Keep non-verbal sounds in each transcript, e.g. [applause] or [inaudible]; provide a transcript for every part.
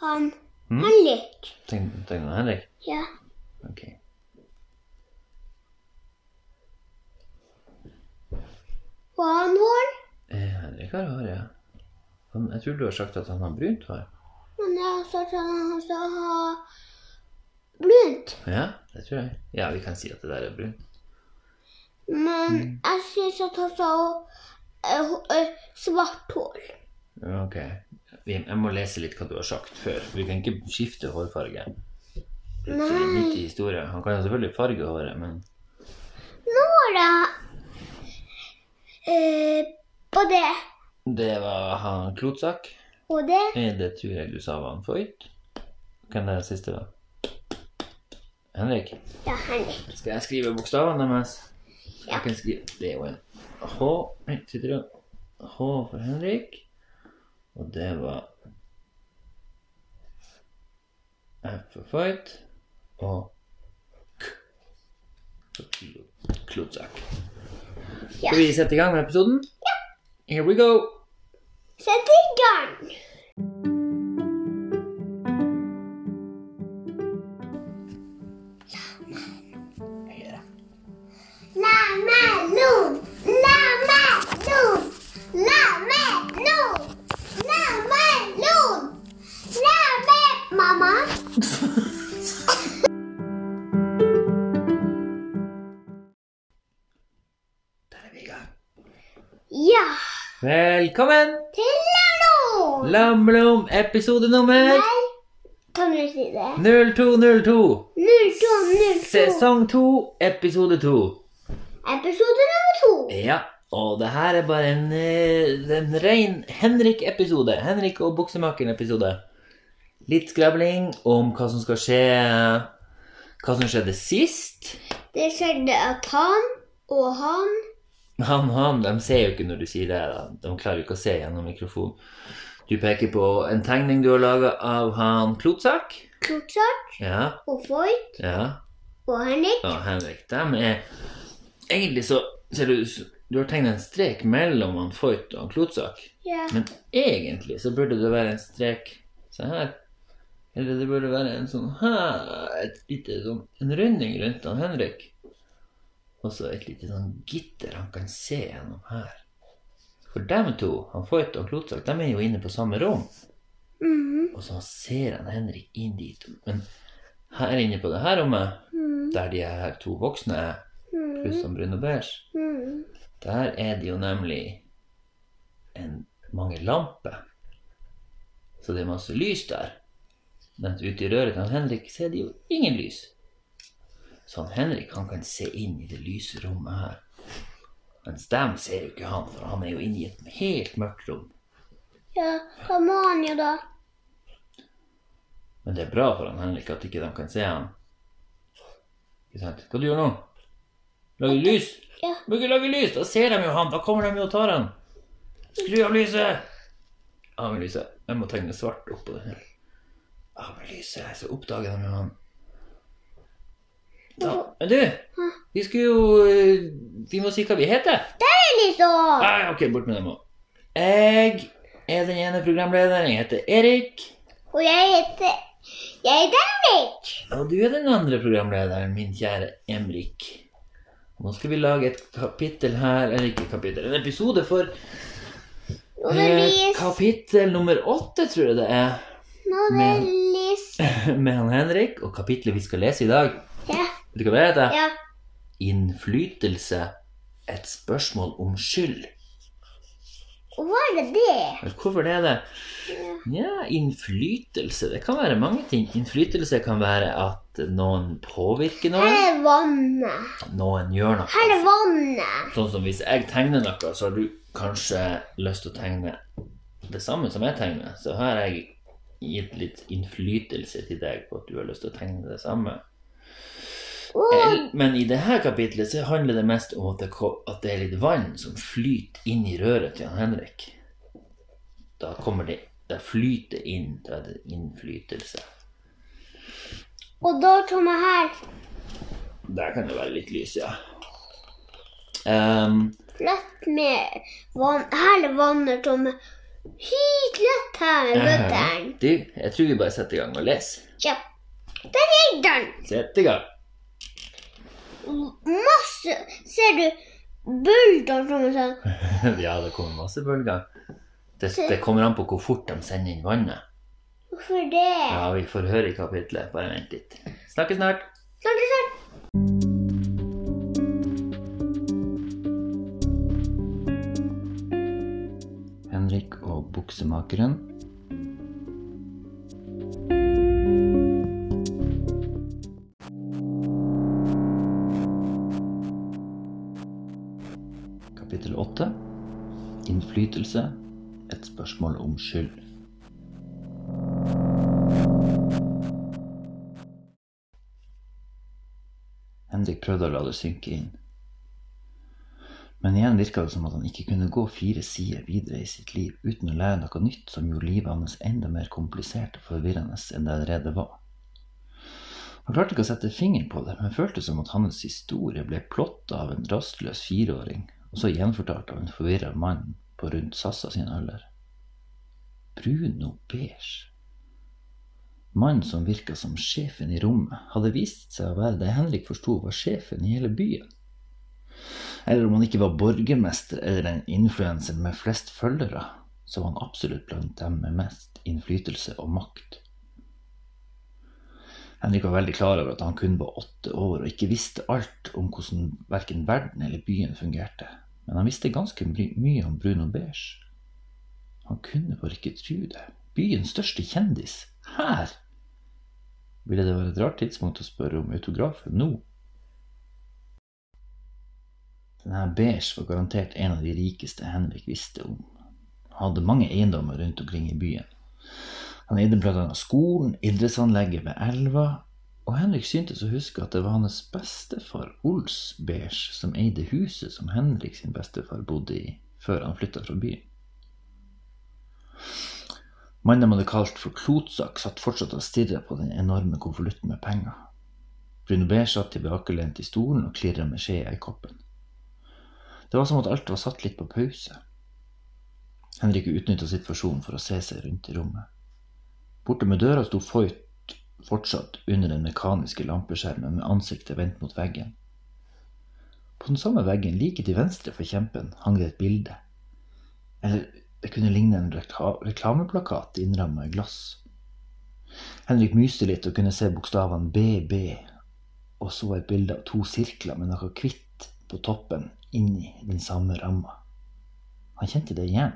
Han Mm. Henrik. Tegner du Henrik? Ja. Ok. Og han hår. Eh, Henrik har hår, ja. Han, jeg tror du har sagt at han har brunt hår. Men jeg har sagt at han også har brunt. Ja, det tror jeg. Ja, vi kan si at det der er brunt. Men Mm. jeg syns at han har eh, eh, svart hår. Ok. Jeg må lese litt hva du har sagt før. Vi kan ikke skifte hårfarge. Nei. det midt i historien. Han kan jo selvfølgelig farge håret, men Nora eh, På det det var han Klotsak. og det Det tror jeg du sa var han Foyt. Hvem er den siste, da? Henrik? Ja, Henrik. Skal jeg skrive bokstavene deres? Ja. Jeg kan skrive Det er jo en H sitter du H for Henrik. Og det var F for Fight. Og K for Klo- Skal vi sette i gang med episoden? Ja. Here we go. Sett i gang. Lamelon, lamelon, Mamma? Der er vi i gang. Ja, Velkommen! til Lamelon. Lammelom episode nummer Nei, kan du si det? 0202. 0202. Sesong 2, episode 2. Episode nummer to. Ja, og det her er bare en, eh, en ren Henrik-episode. Henrik og buksemakeren-episode. Litt skravling om hva som skal skje Hva som skjedde sist. Det skjedde at han og han Han han, de ser jo ikke når du sier det. da. De klarer jo ikke å se gjennom mikrofonen. Du peker på en tegning du har laga av han Klotsak. Klotsak Ja, og Voigt ja. og Henrik Og Henrik. De er Egentlig så ser du Du har tegnet en strek mellom han Foyt og han Klotsak. Ja. Men egentlig så burde det være en strek se her. Eller det burde være en sånn et lite sånn, en runding rundt han Henrik. Og så et lite sånn gitter han kan se gjennom her. For dem to, han Foyt og Klotsak, de er jo inne på samme rom. Mhm. Og så ser han Henrik inn dit. Men her inne på det her rommet, mm. der de her to voksne er, pluss han brun og beige, mm. der er det jo nemlig en, mange lamper. Så det er masse lys der. Mens ute i røret til Henrik ser de jo ingen lys. Så han Henrik han kan se inn i det lyse rommet her. Mens dem ser jo ikke han, for han er jo inne i et helt mørkt rom. Ja, da må han jo da. Men det er bra for han Henrik at ikke de kan se han. Ikke sant? Hva du gjør nå? Lager lys? Ja. Må ikke lage lys, da ser de jo han. Da kommer de jo og tar han. Skru av lyset. Av med lyset. Jeg må tegne svart oppå det her. Av men lyset, så oppdager de jo han. Da. Men du, vi skulle jo eh, Vi må si hva vi heter. Der er liksom! Ah, ok, bort med dem òg. Jeg er den ene programlederen. Jeg heter Erik. Og jeg heter Jeg heter Emrik. Og du er den andre programlederen, min kjære Emrik. Nå skal vi lage et kapittel her Eller ikke kapittel, en episode for eh, kapittel nummer åtte, tror jeg det er. Novelis. [laughs] Med han Henrik. Og kapitlet vi skal lese i dag, Ja. vet du hva det heter? Ja. Innflytelse. Et spørsmål om skyld. Er det det? Hvorfor det er det? Ja, innflytelse. Det kan være mange ting. Innflytelse kan være at noen påvirker noen. Her er vannet. Noen gjør noe. Her er vannet. Sånn som hvis jeg tegner noe, så har du kanskje lyst til å tegne det samme som jeg tegner. Så har jeg gitt litt innflytelse til deg på at du har lyst til å tegne det samme. Men i dette kapitlet så handler det mest om at det, er litt vann som flyter inn i røret til han Henrik. Da kommer det Da flyter inn. Da er det innflytelse. Og da kommer her Der kan det være litt lys, ja. Um, flott med vann. Her vannet som Hit lett her. Du, jeg tror vi bare setter i gang og leser. Ja. Der er den. Sett i gang. Masse Ser du bølger som en sånn ja, det kommer masse bølger. Det, det kommer an på hvor fort de sender inn vannet. Hvorfor det? Ja, vi får høre i kapitlet. Bare vent litt. Snakkes snart. Snakkes snart. Og buksemakeren. Kapittel 8. Innflytelse. Et spørsmål om skyld. Henrik prøvde å la det synke inn. Men igjen virka det som at han ikke kunne gå fire sider videre i sitt liv uten å lære noe nytt som gjorde livet hans enda mer komplisert og forvirrende enn det allerede var. Han klarte ikke å sette fingeren på det, men følte som at hans historie ble plotta av en rastløs fireåring, og så gjenfortalt av en forvirra mann på rundt Sassa sin alder. Bruno Beige. Mannen som virka som sjefen i rommet, hadde vist seg å være det Henrik forsto var sjefen i hele byen. Eller om han ikke var borgermester eller en influenser med flest følgere, så var han absolutt blant dem med mest innflytelse og makt. Henrik var veldig klar over at han kun var åtte år og ikke visste alt om hvordan verken verden eller byen fungerte, men han visste ganske my mye om Bruno Beige. Han kunne bare ikke tro det. Byens største kjendis. Her! Ville det være et rart tidspunkt å spørre om autografen nå? Denne Beige var garantert en av de rikeste Henrik visste om. Han hadde mange eiendommer rundt omkring i byen. Han eide bl.a. skolen, idrettsanlegget ved elva, og Henrik syntes å huske at det var hans bestefar Ols Beige som eide huset som Henrik sin bestefar bodde i før han flytta fra byen. Mannen man hadde kalt for Klotsak, satt fortsatt og stirra på den enorme konvolutten med penger. Bruno Beige satt tilbakelent i stolen og klirra med skjea i koppen. Det var som at alt var satt litt på pause. Henrik utnytta situasjonen for å se seg rundt i rommet. Borte med døra sto Foyt fortsatt under den mekaniske lampeskjermen med ansiktet vendt mot veggen. På den samme veggen, like til venstre for kjempen, hang det et bilde. Eller det kunne ligne en rekla reklameplakat innramma i glass. Henrik myste litt og kunne se bokstavene BB, og så et bilde av to sirkler med noe hvitt på toppen inni den samme ramma. Han kjente det igjen.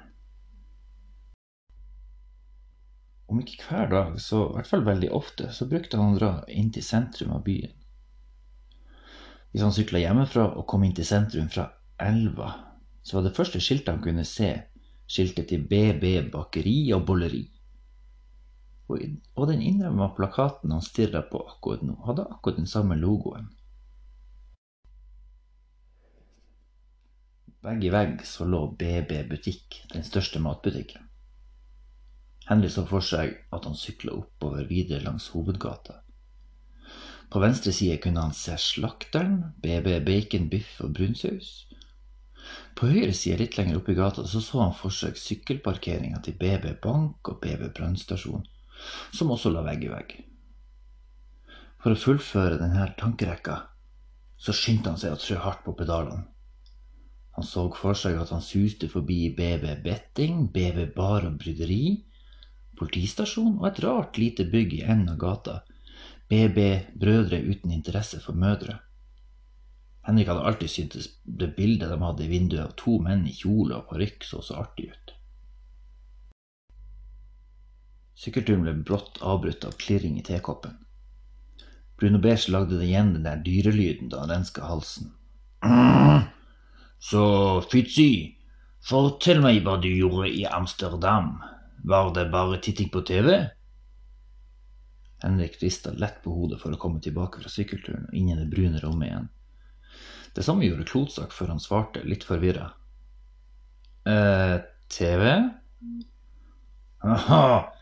Om ikke hver dag, så i hvert fall veldig ofte, så brukte han å dra inn til sentrum av byen. Hvis han sykla hjemmefra og kom inn til sentrum fra elva, så var det første skiltet han kunne se, skiltet til BB bakeri og bolleri. Og den innrømma plakaten han stirra på akkurat nå, hadde akkurat den samme logoen. Vegg i vegg så lå BB butikk, den største matbutikken. Henry så for seg at han sykla oppover videre langs hovedgata. På venstre side kunne han se Slakteren, BB bacon, biff og brunsaus. På høyre side, litt lenger oppe i gata, så så han for seg sykkelparkeringa til BB bank og BB brannstasjon, som også la vegg i vegg. For å fullføre denne tankerekka, så skyndte han seg å trø hardt på pedalene. Han så for seg at han suste forbi BB Betting, BB Bar og Bryderi, politistasjon og et rart lite bygg i enden av gata, BB Brødre uten interesse for mødre. Henrik hadde alltid syntes det bildet de hadde i vinduet av to menn i kjole og parykk så så artig ut. Sykkelturen ble brått avbrutt av klirring i tekoppen. Bruno Beige lagde det igjen den der dyrelyden da han renska halsen. [clears throat] Så Fitzy, fortell meg hva du gjorde i Amsterdam. Var det bare titting på TV? Henrik rista lett på hodet for å komme tilbake fra sykkelturen og inn i det brune rommet igjen. Det samme gjorde Klotsak før han svarte, litt forvirra. eh, TV? Aha,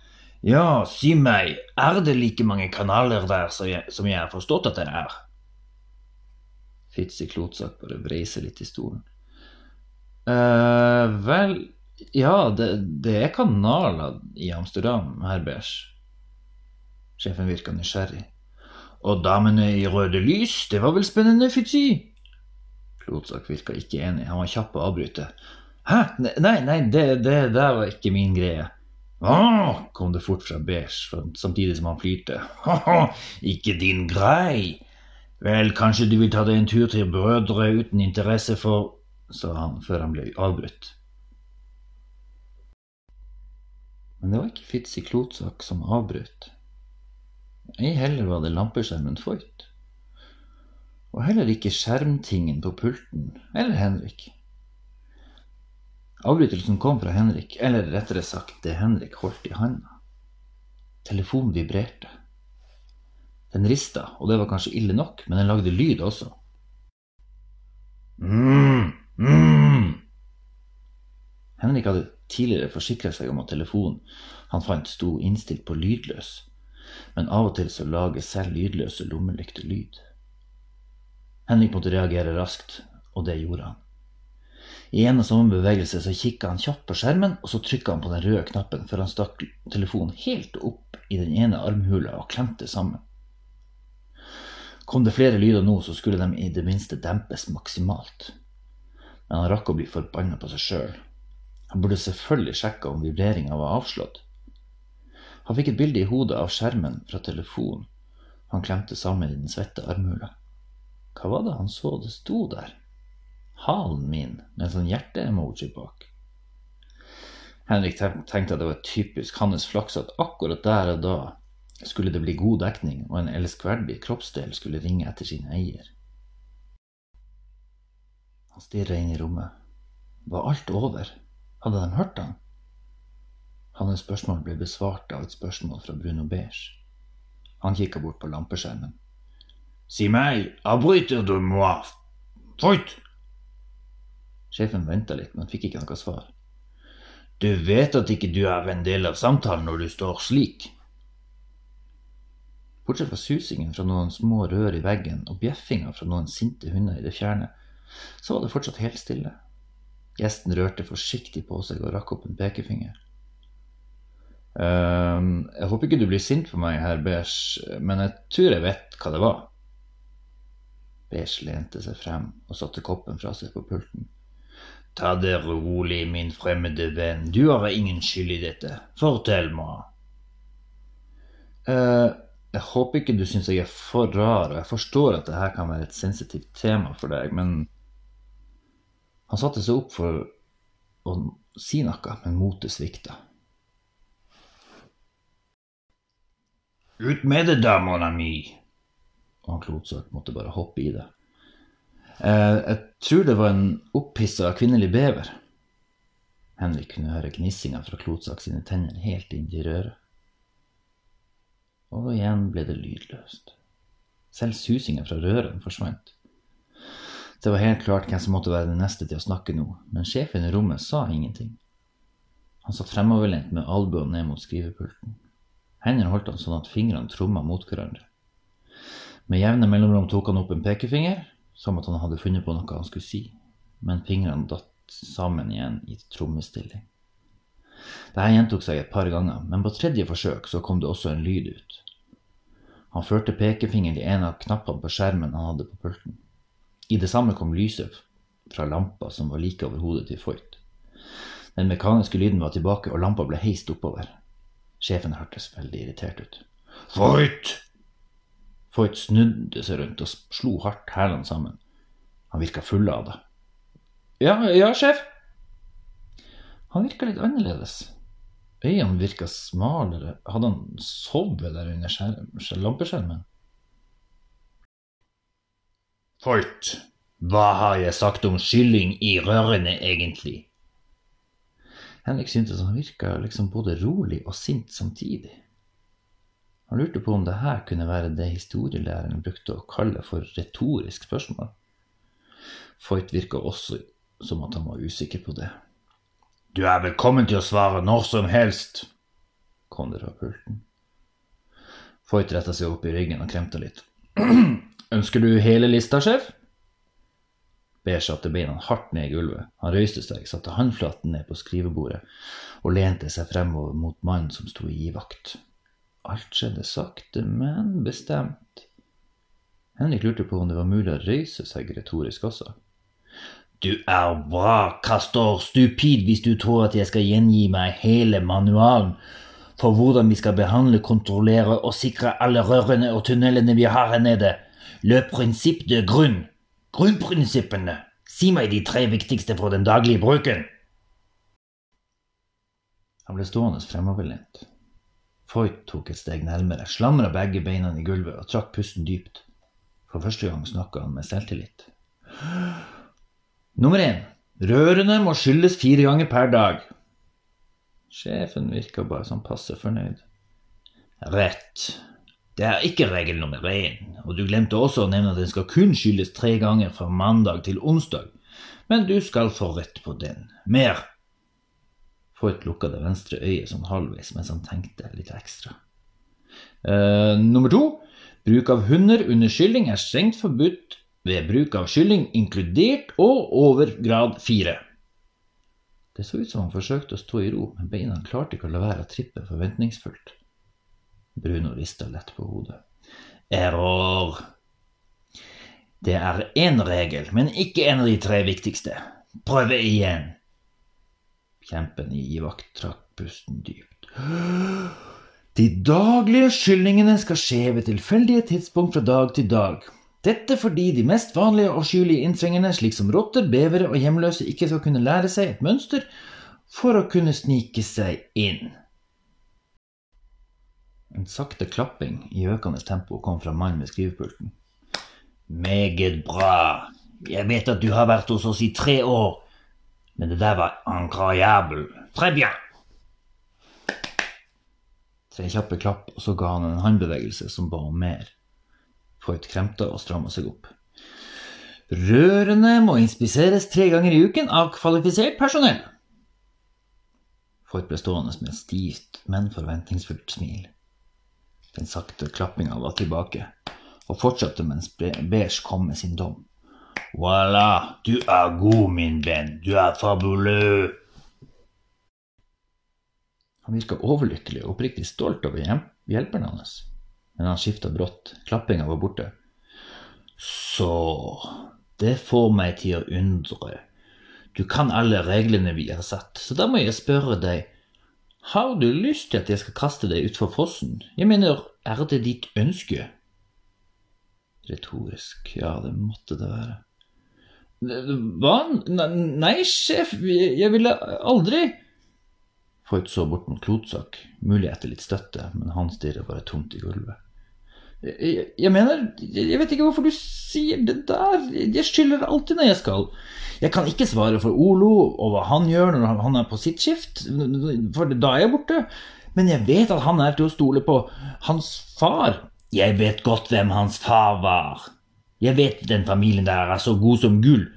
ja, si meg, er det like mange kanaler der som jeg, som jeg har forstått at det er? Fitzy Klotsak bare vrei seg litt i stolen. Uh, vel, Ja, det, det er kanaler i Amsterdam, herr Beige. Sjefen virka nysgjerrig. Og damene i røde lys, det var vel spennende, Fitzy? Klotsak virka ikke enig, han var kjapp å avbryte. Hæ, nei, nei, det, det der var ikke min greie. Å, kom det fort fra Beige, samtidig som han flirte. [laughs] ikke din grei. Vel, kanskje du vil ta deg en tur til Brødre uten interesse for sa han før han ble avbrutt. Men det var ikke Fitzy Klotsak som avbrøt. Ei heller var det lampeskjermen Foyt. Og heller ikke skjermtingen på pulten eller Henrik. Avbrytelsen kom fra Henrik, eller rettere sagt det Henrik holdt i handa. Telefonen vibrerte. Den rista, og det var kanskje ille nok, men den lagde lyd også. Mm, mm. Henrik hadde tidligere forsikra seg om at telefonen han fant sto innstilt på lydløs, men av og til så lager selv lydløse lommelykter lyd. Henrik måtte reagere raskt, og det gjorde han. I en og samme bevegelse så kikka han kjapt på skjermen, og så trykka han på den røde knappen før han stakk telefonen helt opp i den ene armhula og klemte sammen. Kom det flere lyder nå, så skulle de i det minste dempes maksimalt. Men han rakk å bli forbanna på seg sjøl. Han burde selvfølgelig sjekka om vibreringa var avslått. Han fikk et bilde i hodet av skjermen fra telefonen han klemte sammen i den svette armhula. Hva var det han så det sto der? Halen min, med en sånn hjerte-emoji bak. Henrik tenkte at det var typisk hans flaks at akkurat der og da skulle det bli god dekning, og en elskverdig kroppsdel skulle ringe etter sin eier. Han stirra inn i rommet. Var alt over? Hadde de hørt han? Hans spørsmål ble besvart av et spørsmål fra Bruno Beige. Han kikka bort på lampeskjermen. Si meg, avbryter du moi? Foyt! Sjefen venta litt, men fikk ikke noe svar. Du vet at ikke du er en del av samtalen når du står slik? Bortsett fra susingen fra noen små rør i veggen og bjeffinga fra noen sinte hunder i det fjerne, så var det fortsatt helt stille. Gjesten rørte forsiktig på seg og rakk opp en pekefinger. Um, jeg håper ikke du blir sint på meg, herr Beige, men jeg tror jeg vet hva det var. Beige lente seg frem og satte koppen fra seg på pulten. Ta det rolig, min fremmede venn, du har ingen skyld i dette. Fortell meg. Uh, jeg håper ikke du syns jeg er for rar, og jeg forstår at dette kan være et sensitivt tema for deg, men han satte seg opp for å si noe, men motet svikta. Ut med det, da, mon ami! Og han Klotsøk måtte bare hoppe i det. Eh, jeg tror det var en opphissa kvinnelig bever. Henrik kunne høre gnissinga fra Klotsak sine tenner helt inn i røret. Og igjen ble det lydløst. Selv susingen fra rørene forsvant. Det var helt klart hvem som måtte være den neste til å snakke nå, men sjefen i rommet sa ingenting. Han satt fremoverlent med albuen ned mot skrivepulten. Hendene holdt han sånn at fingrene tromma mot hverandre. Med jevne mellomrom tok han opp en pekefinger, som at han hadde funnet på noe han skulle si, men fingrene datt sammen igjen i trommestilling. Dette gjentok seg et par ganger, men på tredje forsøk så kom det også en lyd ut. Han førte pekefingeren til en av knappene på skjermen han hadde på pulten. I det samme kom lyset fra lampa som var like over hodet til Foyt. Den mekaniske lyden var tilbake, og lampa ble heist oppover. Sjefen hørtes veldig irritert ut. Foyt! Foyt snudde seg rundt og slo hardt hælene sammen. Han virka full av det. Ja, ja, sjef? Han virka litt annerledes. Øynene virka smalere. Hadde han sovet der under lampeskjermen? Folk, hva har jeg sagt om kylling i rørene, egentlig? Henrik syntes han virka liksom både rolig og sint samtidig. Han lurte på om det her kunne være det historielæreren brukte å kalle for retorisk spørsmål. Foyt virka også som at han var usikker på det. Du er velkommen til å svare når som helst, kom det fra pulten. Foyt retta seg opp i ryggen og kremta litt. [clears throat] Ønsker du hele lista, sjef? Beige satte beina hardt ned i gulvet. Han røyste seg, satte håndflaten ned på skrivebordet og lente seg fremover mot mannen som sto i givakt. Alt skjedde sakte, men bestemt. Henrik lurte på om det var mulig å røyse seg retorisk også. Du er bra, Castor, stupid hvis du tror at jeg skal gjengi meg hele manualen for hvordan vi skal behandle, kontrollere og sikre alle rørene og tunnelene vi har her nede. Le prinsipp de grunn. Grunnprinsippene. Si meg de tre viktigste for den daglige bruken. Han ble stående fremoverlent. Foyt tok et steg nærmere, slamra begge beina i gulvet og trakk pusten dypt. For første gang snakka han med selvtillit. Nummer én. Rørene må skylles fire ganger per dag. Sjefen virka bare sånn passe fornøyd. Rett. Det er ikke regel nummer én, og du glemte også å nevne at den skal kun skyldes tre ganger fra mandag til onsdag, men du skal få rett på den. Mer. Foyt lukka det venstre øyet sånn halvveis mens han tenkte litt ekstra. Uh, nummer to. Bruk av hunder under skylling er strengt forbudt ved bruk av kylling inkludert og over grad fire. Det så ut som han forsøkte å stå i ro, men beina klarte ikke å la være å trippe forventningsfullt. Bruno rista lett på hodet. Error. Det er én regel, men ikke en av de tre viktigste. Prøve igjen. Kjempen i givakt trakk pusten dypt. De daglige skyldningene skal skje ved tilfeldige tidspunkt fra dag til dag. Dette fordi de mest vanlige og skjulige inntrengerne, slik som rotter, bevere og hjemløse, ikke skal kunne lære seg et mønster for å kunne snike seg inn. En sakte klapping i økende tempo kom fra mannen ved skrivepulten. Meget bra. Jeg vet at du har vært hos oss i tre år, men det der var incroyable. Très bien. Tre kjappe klapp, og så ga han en håndbevegelse som ba om mer. Foyt kremta og stramma seg opp. Rørene må inspiseres tre ganger i uken av kvalifisert personell. Foyt ble stående med et stivt, men forventningsfullt smil. Den sakte klappinga var tilbake, og fortsatte mens Beige kom med sin dom. Voilà, du er god, min venn, du er fabuleux. Han virka overlykkelig og oppriktig stolt over hjelperen hans men han skifta brått. Klappinga var borte. Så Det får meg til å undre. Du kan alle reglene vi har satt, så da må jeg spørre deg, har du lyst til at jeg skal kaste deg utfor fossen? Jeg mener, er det ditt ønske? Retorisk, ja, det måtte det være. Hva? Nei, sjef, jeg ville aldri Foyt så bort mot Klotsak, mulig etter litt støtte, men han stirrer bare tomt i gulvet. Jeg, jeg, mener, jeg vet ikke hvorfor du sier det der, jeg skylder alltid når jeg skal. Jeg kan ikke svare for Olo og hva han gjør når han er på sitt skift, for da er jeg borte. Men jeg vet at han er til å stole på. Hans far Jeg vet godt hvem hans far var. Jeg vet den familien der er så god som gull.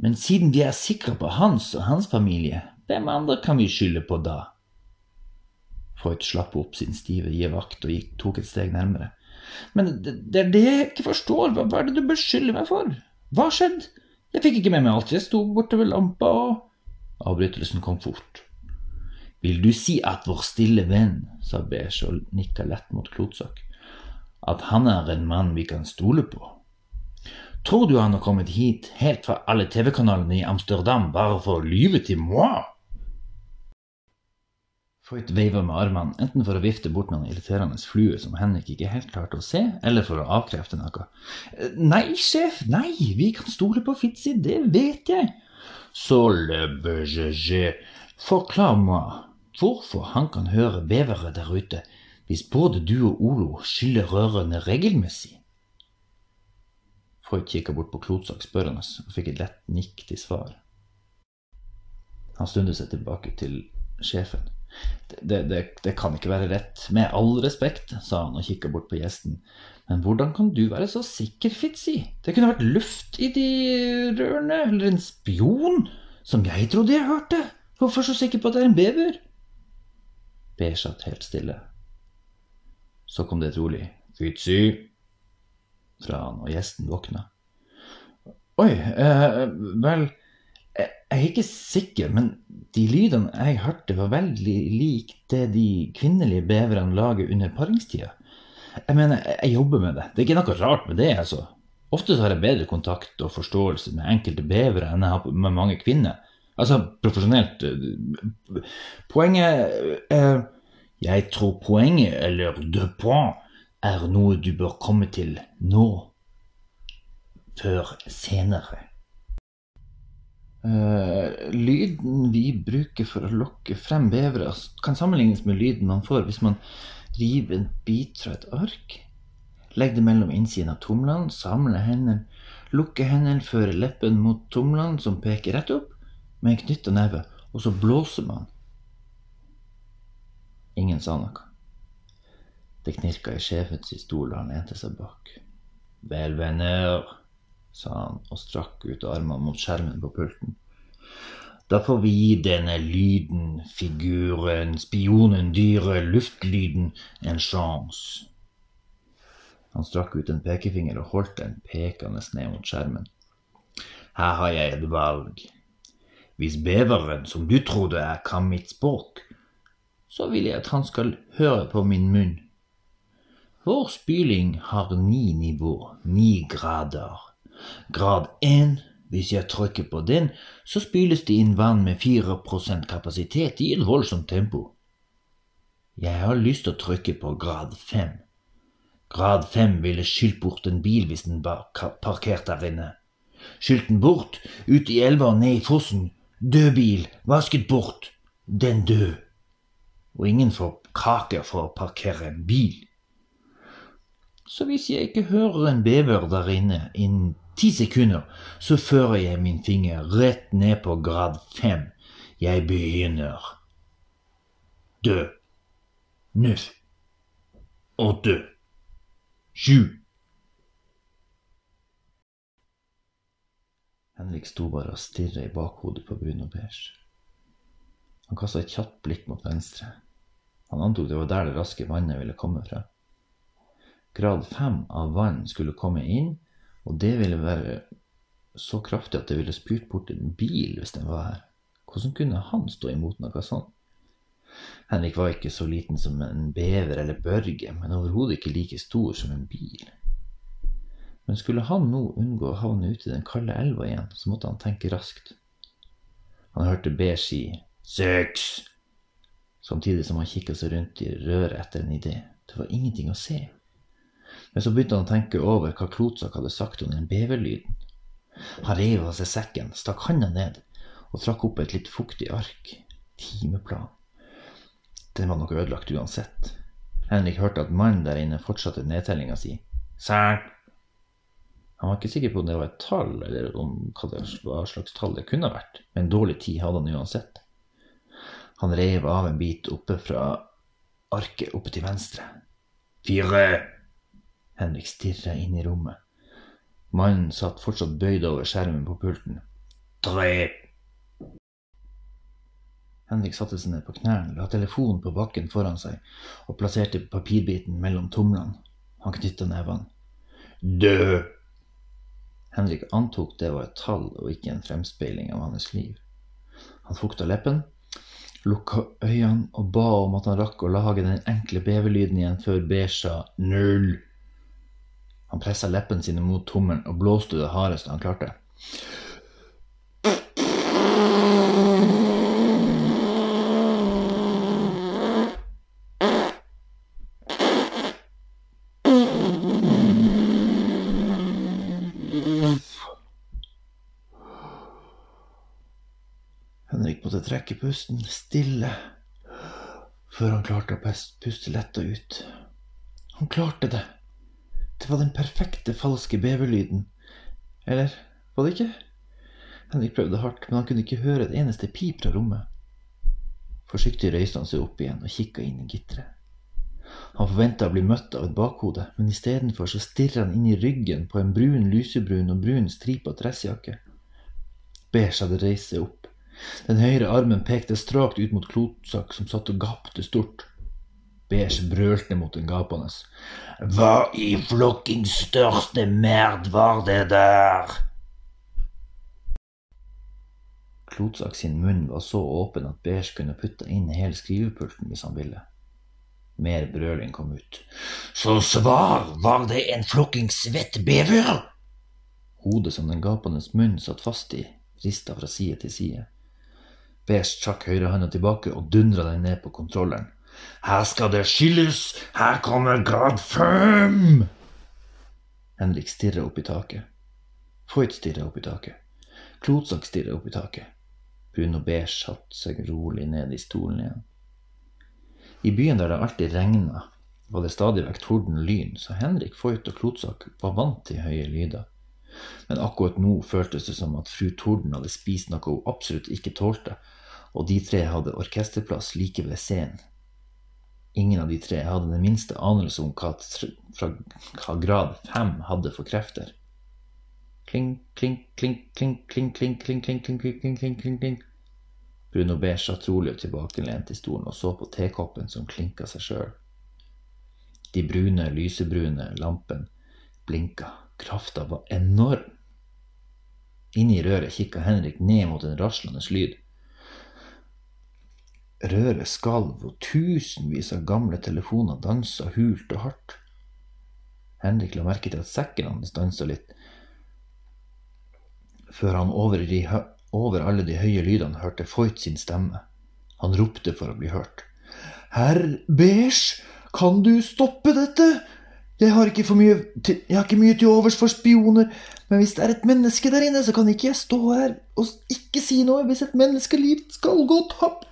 Men siden vi er sikre på hans og hans familie, hvem andre kan vi skylde på da? Freud slapp opp sin stive givakt og gikk, tok et steg nærmere. Men det, er det jeg ikke forstår. Hva, hva er det du beskylder meg for? Hva skjedde? Jeg fikk ikke med meg alt. Jeg sto borte ved lampa og Avbrytelsen kom fort. Vil du si at vår stille venn, sa Beige og nikka lett mot Klotsak, at han er en mann vi kan stole på? Tror du han har kommet hit helt fra alle TV-kanalene i Amsterdam bare for å lyve til moi? Foyt veiva med armene, enten for å vifte bort noen irriterende fluer som Henrik ikke helt klarte å se, eller for å avkrefte noe. Nei, sjef, nei, vi kan stole på Fitzy, det vet jeg. Så le bejeje, forklar meg hvorfor han kan høre vevere der ute, hvis både du og Olo skyller rørene regelmessig. Foyt kikka bort på Klotsak spørrende og fikk et lett nikk til svar. Han stundet seg tilbake til sjefen. Det, det, det, kan ikke være rett. Med all respekt, sa han og kikka bort på gjesten. Men hvordan kan du være så sikker, Fitzy? Det kunne vært luft i de rørene, eller en spion, som jeg trodde jeg hørte. Hvorfor så sikker på at det er en bever? Per satt helt stille. Så kom det et rolig Fitzy fra han, og gjesten våkna. Oi, eh, vel jeg, er ikke sikker, men de lydene jeg hørte, var veldig lik det de kvinnelige beverne lager under paringstida. Jeg mener, jeg, jobber med det. Det er ikke noe rart med det, altså. Ofte har jeg bedre kontakt og forståelse med enkelte bevere enn jeg har med mange kvinner. Altså profesjonelt. eh, Poenget er Jeg tror poenget, eller de point, er noe du bør komme til nå. Før senere. Eh, lyden vi bruker for å lokke frem bevere, kan sammenlignes med lyden man får hvis man river en bit fra et ark. Legg det mellom innsiden av tomlene, samle hendene, lukke hendene, føre leppen mot tomlene som peker rett opp, med en knytta neve, og så blåser man. Ingen sa noe. Det knirka i sjefens stol da han lente seg bak. Vel, venner, sa han og strakk ut armene mot skjermen på pulten. Da får vi gi denne lyden, figuren, spionen, dyret, luftlyden en sjanse. Han strakk ut en pekefinger og holdt den pekende ned mot skjermen. Her har jeg et valg. Hvis beveren som du trodde er kan mitt språk, så vil jeg at han skal høre på min munn. Vår spyling har ni nivå, ni grader. Grad 1. hvis jeg trykker på den, så spyles det inn vann med 4% kapasitet i et voldsomt tempo. Jeg har lyst til å trykke på grad 5. Grad 5 ville skylt bort en bil hvis den var parkert der inne. Skylt den bort, ut i elva og ned i fossen. Død bil, vasket bort. Den død. Og ingen får kake for å parkere en bil. Så hvis jeg ikke hører en bever der inne innen ti sekunder, så fører jeg min finger rett ned på grad fem. Jeg begynner. Dø. Nuff. Åtte. Sju. Henrik sto bare og stirra i bakhodet på Bruno Beige. Han kasta et kjapt blikk mot venstre. Han antok det var der det raske vannet ville komme fra. Grad fem av vann skulle komme inn, og det ville være så kraftig at det ville spurt bort en bil hvis den var her. Hvordan kunne han stå imot noe sånt? Henrik var ikke så liten som en bever eller børge, men overhodet ikke like stor som en bil. Men skulle han nå unngå å havne ute i den kalde elva igjen, så måtte han tenke raskt. Han hørte B si seks, samtidig som han kikka seg rundt i røret etter en idé. Det var ingenting å se. Men så begynte han å tenke over hva Klotsak hadde sagt om den beverlyden. Han reiv av seg sekken, stakk handa ned og trakk opp et litt fuktig ark. Timeplan. Den var nok ødelagt uansett. Henrik hørte at mannen der inne fortsatte nedtellinga si. Seks. Han var ikke sikker på om det var et tall, eller om hva slags tall det kunne vært, men dårlig tid hadde han uansett. Han rev av en bit oppe fra arket oppe til venstre. Fire. Henrik stirra inn i rommet. Mannen satt fortsatt bøyd over skjermen på pulten. Tre. Henrik satte seg ned på knærne, la telefonen på bakken foran seg og plasserte papirbiten mellom tomlene. Han knytta nevene. Død. Henrik antok det var et tall og ikke en fremspeiling av hans liv. Han fukta leppen, lukka øynene og ba om at han rakk å lage den enkle beverlyden igjen før Beige sa null. Han pressa leppene sine mot tommelen og blåste det hardeste han klarte. Henrik måtte trekke pusten stille før han klarte å puste letta ut. Han klarte det. Det var den perfekte falske beverlyden. Eller var det ikke? Henrik prøvde hardt, men han kunne ikke høre et eneste pip fra rommet. Forsiktig røyste han seg opp igjen og kikka inn i gitteret. Han forventa å bli møtt av et bakhode, men istedenfor så stirra han inn i ryggen på en brun, lysebrun og brun stripa dressjakke. Beige hadde reist seg opp. Den høyre armen pekte strakt ut mot Klotsak, som satt og gapte stort. Beige brølte mot den gapende. Hva i flokkings største merd var det der? Klotsak sin munn var så åpen at Beige kunne putte inn hele skrivepulten hvis han ville. Mer brøling kom ut. Så svar, var det en flokking svettbever? Hodet som den gapende munnen satt fast i, rista fra side til side. Beige trakk høyrehånda tilbake og dundra den ned på kontrolleren. Her skal det skilles, her kommer grad fem! Henrik stirrer opp i taket. Foyt stirrer opp i taket. Klotsak stirrer opp i taket. Bruno Beige satte seg rolig ned i stolen igjen. I byen der det alltid regna, var det stadig vekk torden lyn, så Henrik, Foyt og Klotsak var vant til høye lyder. Men akkurat nå føltes det som at fru Torden hadde spist noe hun absolutt ikke tålte, og de tre hadde orkesterplass like ved scenen. Ingen av de tre hadde den minste anelse om hva, fra hva grad fem hadde for krefter. Kling, kling, kling, kling, kling, kling, kling, kling, kling, kling, kling, kling, kling, kling. Bruno Beige satt rolig tilbakelent i stolen og så på tekoppen som klinka seg sjøl. De brune, lysebrune lampene blinka. Krafta var enorm. Inni røret kikka Henrik ned mot en raslende lyd. Røret skalv, og tusenvis av gamle telefoner dansa hult og hardt. Henrik la merke til at sekken hans dansa litt, før han over, de, over alle de høye lydene hørte Foyt sin stemme. Han ropte for å bli hørt. Herr Beige, kan du stoppe dette? Jeg har, ikke mye til, jeg har ikke mye til overs for spioner, men hvis det er et menneske der inne, så kan ikke jeg stå her og ikke si noe hvis et menneskeliv skal gå tapt.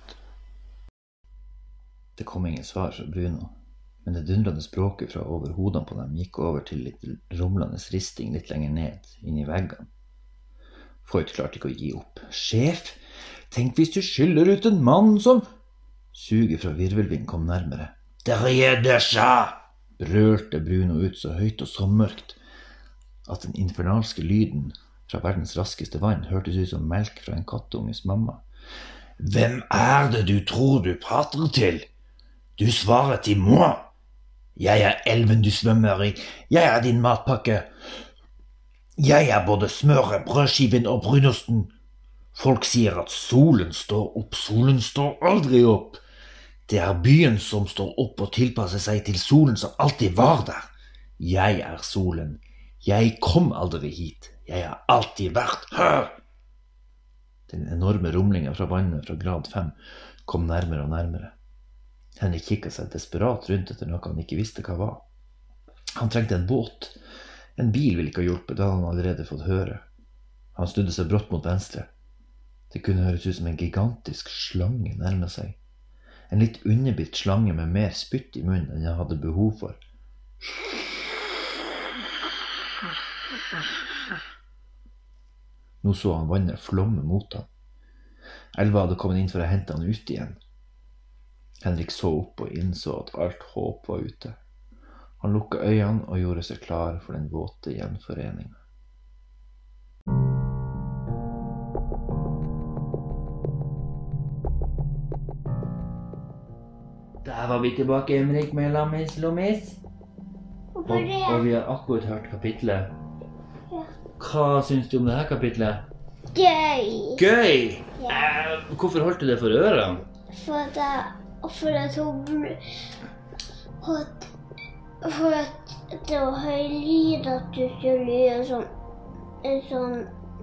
Det kom ingen svar fra Bruno, men det dundrende språket fra over hodene på dem gikk over til litt rumlende risting litt lenger ned, inn i veggene. Foyt klarte ikke å gi opp. Sjef, tenk hvis du skyller ut en mann som Suget fra virvelvinden kom nærmere. Tredje sja! brølte Bruno ut så høyt og så mørkt at den infernalske lyden fra verdens raskeste vann hørtes ut som melk fra en kattunges mamma. Hvem er det du tror du prater til? Du svarer til moi. Jeg er elven du svømmer i. Jeg er din matpakke. Jeg er både smøret, brødskiven og brunosten. Folk sier at solen står opp, solen står aldri opp. Det er byen som står opp og tilpasser seg til solen som alltid var der. Jeg er solen. Jeg kom aldri hit. Jeg har alltid vært her. Den enorme rumlingen fra vannet fra grad fem kom nærmere og nærmere. Henrik kikka seg desperat rundt etter noe han ikke visste hva var. Han trengte en båt. En bil ville ikke ha hjulpet, det hadde han allerede fått høre. Han snudde seg brått mot venstre. Det kunne høres ut som en gigantisk slange nærma seg. En litt underbitt slange med mer spytt i munnen enn han hadde behov for. Nå så han vannet flomme mot ham. Elva hadde kommet inn for å hente han ut igjen. Henrik så opp og innså at alt håp var ute. Han lukka øynene og gjorde seg klar for den våte gjenforeninga. Der var vi tilbake, Henrik, med Lammis Lommis. Og, og vi har akkurat hørt kapitlet. Hva syns du om det her kapitlet? Gøy. Gøy! Ja. Eh, hvorfor holdt du det for ørene? For jeg, for at hun For at, for at det var høy lyd at du skulle gjøre sånn en sånn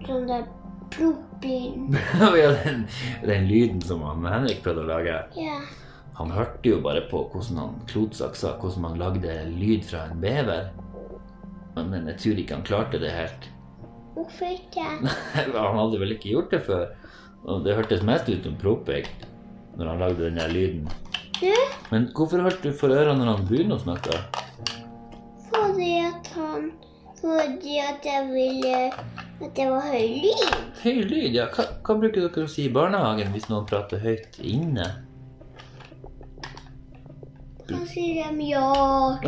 sånn der plopp-lyd. [laughs] ja, den, den lyden som han Henrik prøvde å lage. Ja. Han hørte jo bare på hvordan han Klotsak sa hvordan man lagde lyd fra en bever. Men jeg tror ikke han klarte det helt. Hvorfor ikke? [laughs] Han hadde vel ikke gjort det før. Og det hørtes mest ut som proppegg når han lagde den der lyden. Du, Men hvorfor holdt du for ørene når han begynner å snakke? fordi at han Fordi at jeg ville at det var høy lyd. Høy lyd, ja. Hva, hva bruker dere å si i barnehagen hvis noen prater høyt inne? Da sier de ja, ok.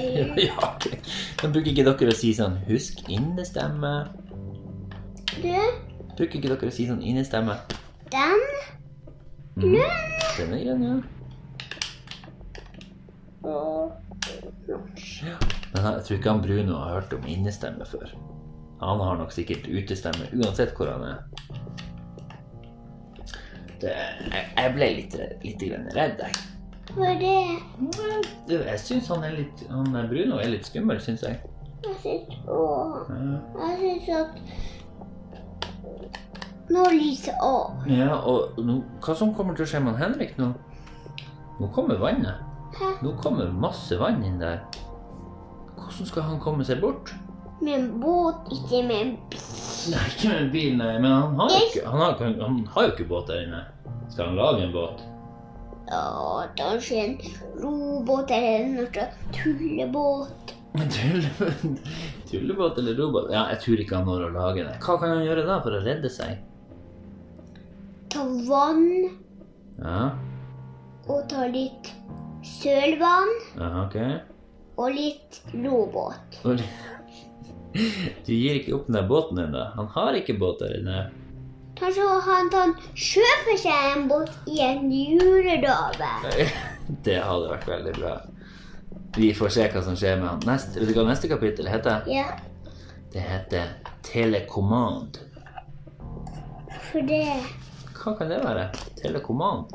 [laughs] ja, ok. Men bruker ikke dere å si sånn 'husk innestemme'? Du, Bruker ikke dere å si sånn innestemme? den Mm. Den er grønn, ja. og Men jeg tror ikke han Bruno har hørt om innestemme før. Han har nok sikkert utestemme uansett hvor han er. eh, jeg, jeg ble litt, litt redd, jeg. For det Jeg syns han er litt Han er Bruno er litt skummel, syns jeg. Jeg syns òg Jeg syns at Nå lyser av. Ja, og nå, hva som kommer til å skje med Henrik nå? Nå kommer vannet. Hæ? Nå kommer masse vann inn der. Hvordan skal han komme seg bort? Med en båt, ikke med en bil. Nei, ikke med en bil, nei. Men han har jo ikke, han har, han har jo ikke båt der inne. Skal han lage en båt? Ja, kanskje en robåt eller noe tullebåt. En [laughs] tullebåt eller robåt? Ja, jeg tror ikke han når å lage det. Hva kan han gjøre da for å redde seg? Ta vann Ja, og ta litt sølvann ja ok. og litt lobåt. [laughs] Du gir ikke opp den der båten ennå. Han har ikke båt der inne. Kanskje han kan kjøpe seg en båt i en julegave. [laughs] Det hadde vært veldig bra. Vi får se hva som skjer med han. Neste, vet du hva neste kapittel heter? Ja, Det heter Telekommand. for det Hva kan det være? Telekoman?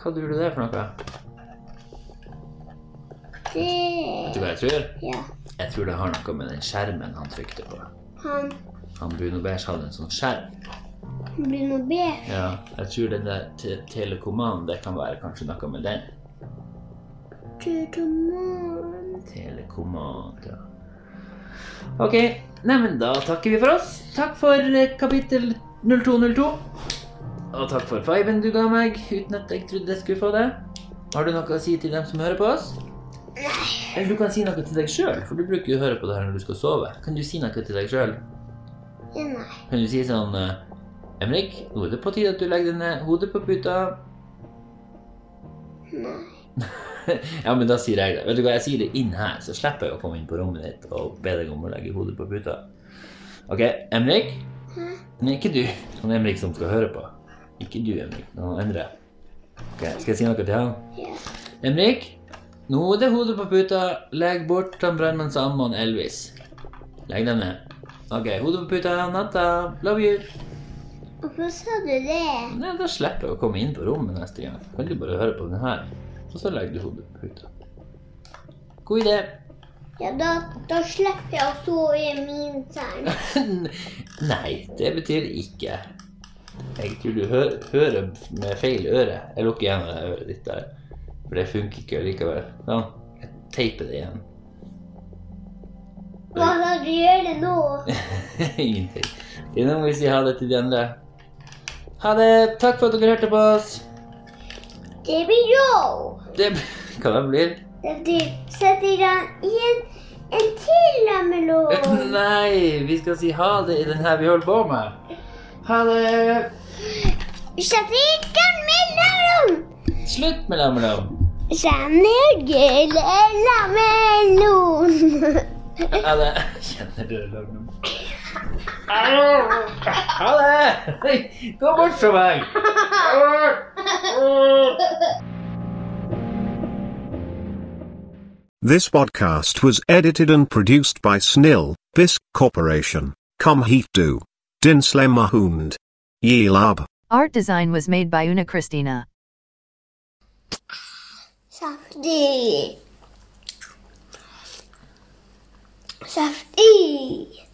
Hva tror du det er for noe? Vet du hva jeg tror? Ja. Jeg tror det har noe med den skjermen han trykte på. Han Han Bruno Beige hadde en sånn skjerm. Bruno Beige? Ja, jeg tror den der te telekommand, det kan være kanskje noe med den. Telekoman Telekommand, ja. Ok, neimen da takker vi for oss. Takk for kapittel kapittel 0202. Og takk for fiven du ga meg, uten at jeg trodde jeg skulle få det. Har du noe å si til dem som hører på oss? Eller du kan si noe til deg sjøl, for du bruker jo å høre på det her når du skal sove. Kan du si noe til deg sjøl? Nei. Kan du si sånn eh, Emrik, nå er det på tide at du legger deg ned hodet på puta. Nei. [laughs] ja, men da sier jeg det. Vet du hva, jeg sier det inn her, så slipper jeg å komme inn på rommet ditt og be deg om å legge hodet på puta. Ok, Emrik? Hæ? Nei, ikke du. Han Emrik som skal høre på. Ikke du, Emrik. Nå endrer jeg. Ok, Skal jeg si noe til han? Ja. Emrik, nå er det hodet på puta. Legg bort han brannmann Salmon Elvis. Legg dem ned. Ok, hodet på puta. Natta. Love you. Hvorfor sa du det? Nei, da slipper jeg å komme inn på rommet neste gang. Kan du bare høre på den her, og så legger du hodet på puta. God idé. Ja, da, da slipper jeg å sove i min seng. [laughs] Nei, det betyr ikke. Jeg tror du hø hører med feil øre. Jeg lukker igjen øret ditt der, for det funker ikke likevel. Sånn, jeg teiper det igjen. Hva skal du gjøre nå? [laughs] Ingenting. Nå må vi si ha det til de andre. Ha det. Takk for at dere hørte på oss. Det blir jo. Det [laughs] hva det blir? Det blir setter den i en, en til lammelån. Nei, vi skal si ha det i den her vi holder på med. Ha det. Setter ikke en mellom. Slutt med lammelom. Kjenner gule melon. Ha det. Kjenner du lammelom? Ha det. Gå bort fra meg. This podcast was edited and produced by Snil, Bisc Corporation. Kom hit du. Din Yelab. Art design was made by Una Christina. Saftig. Saftig.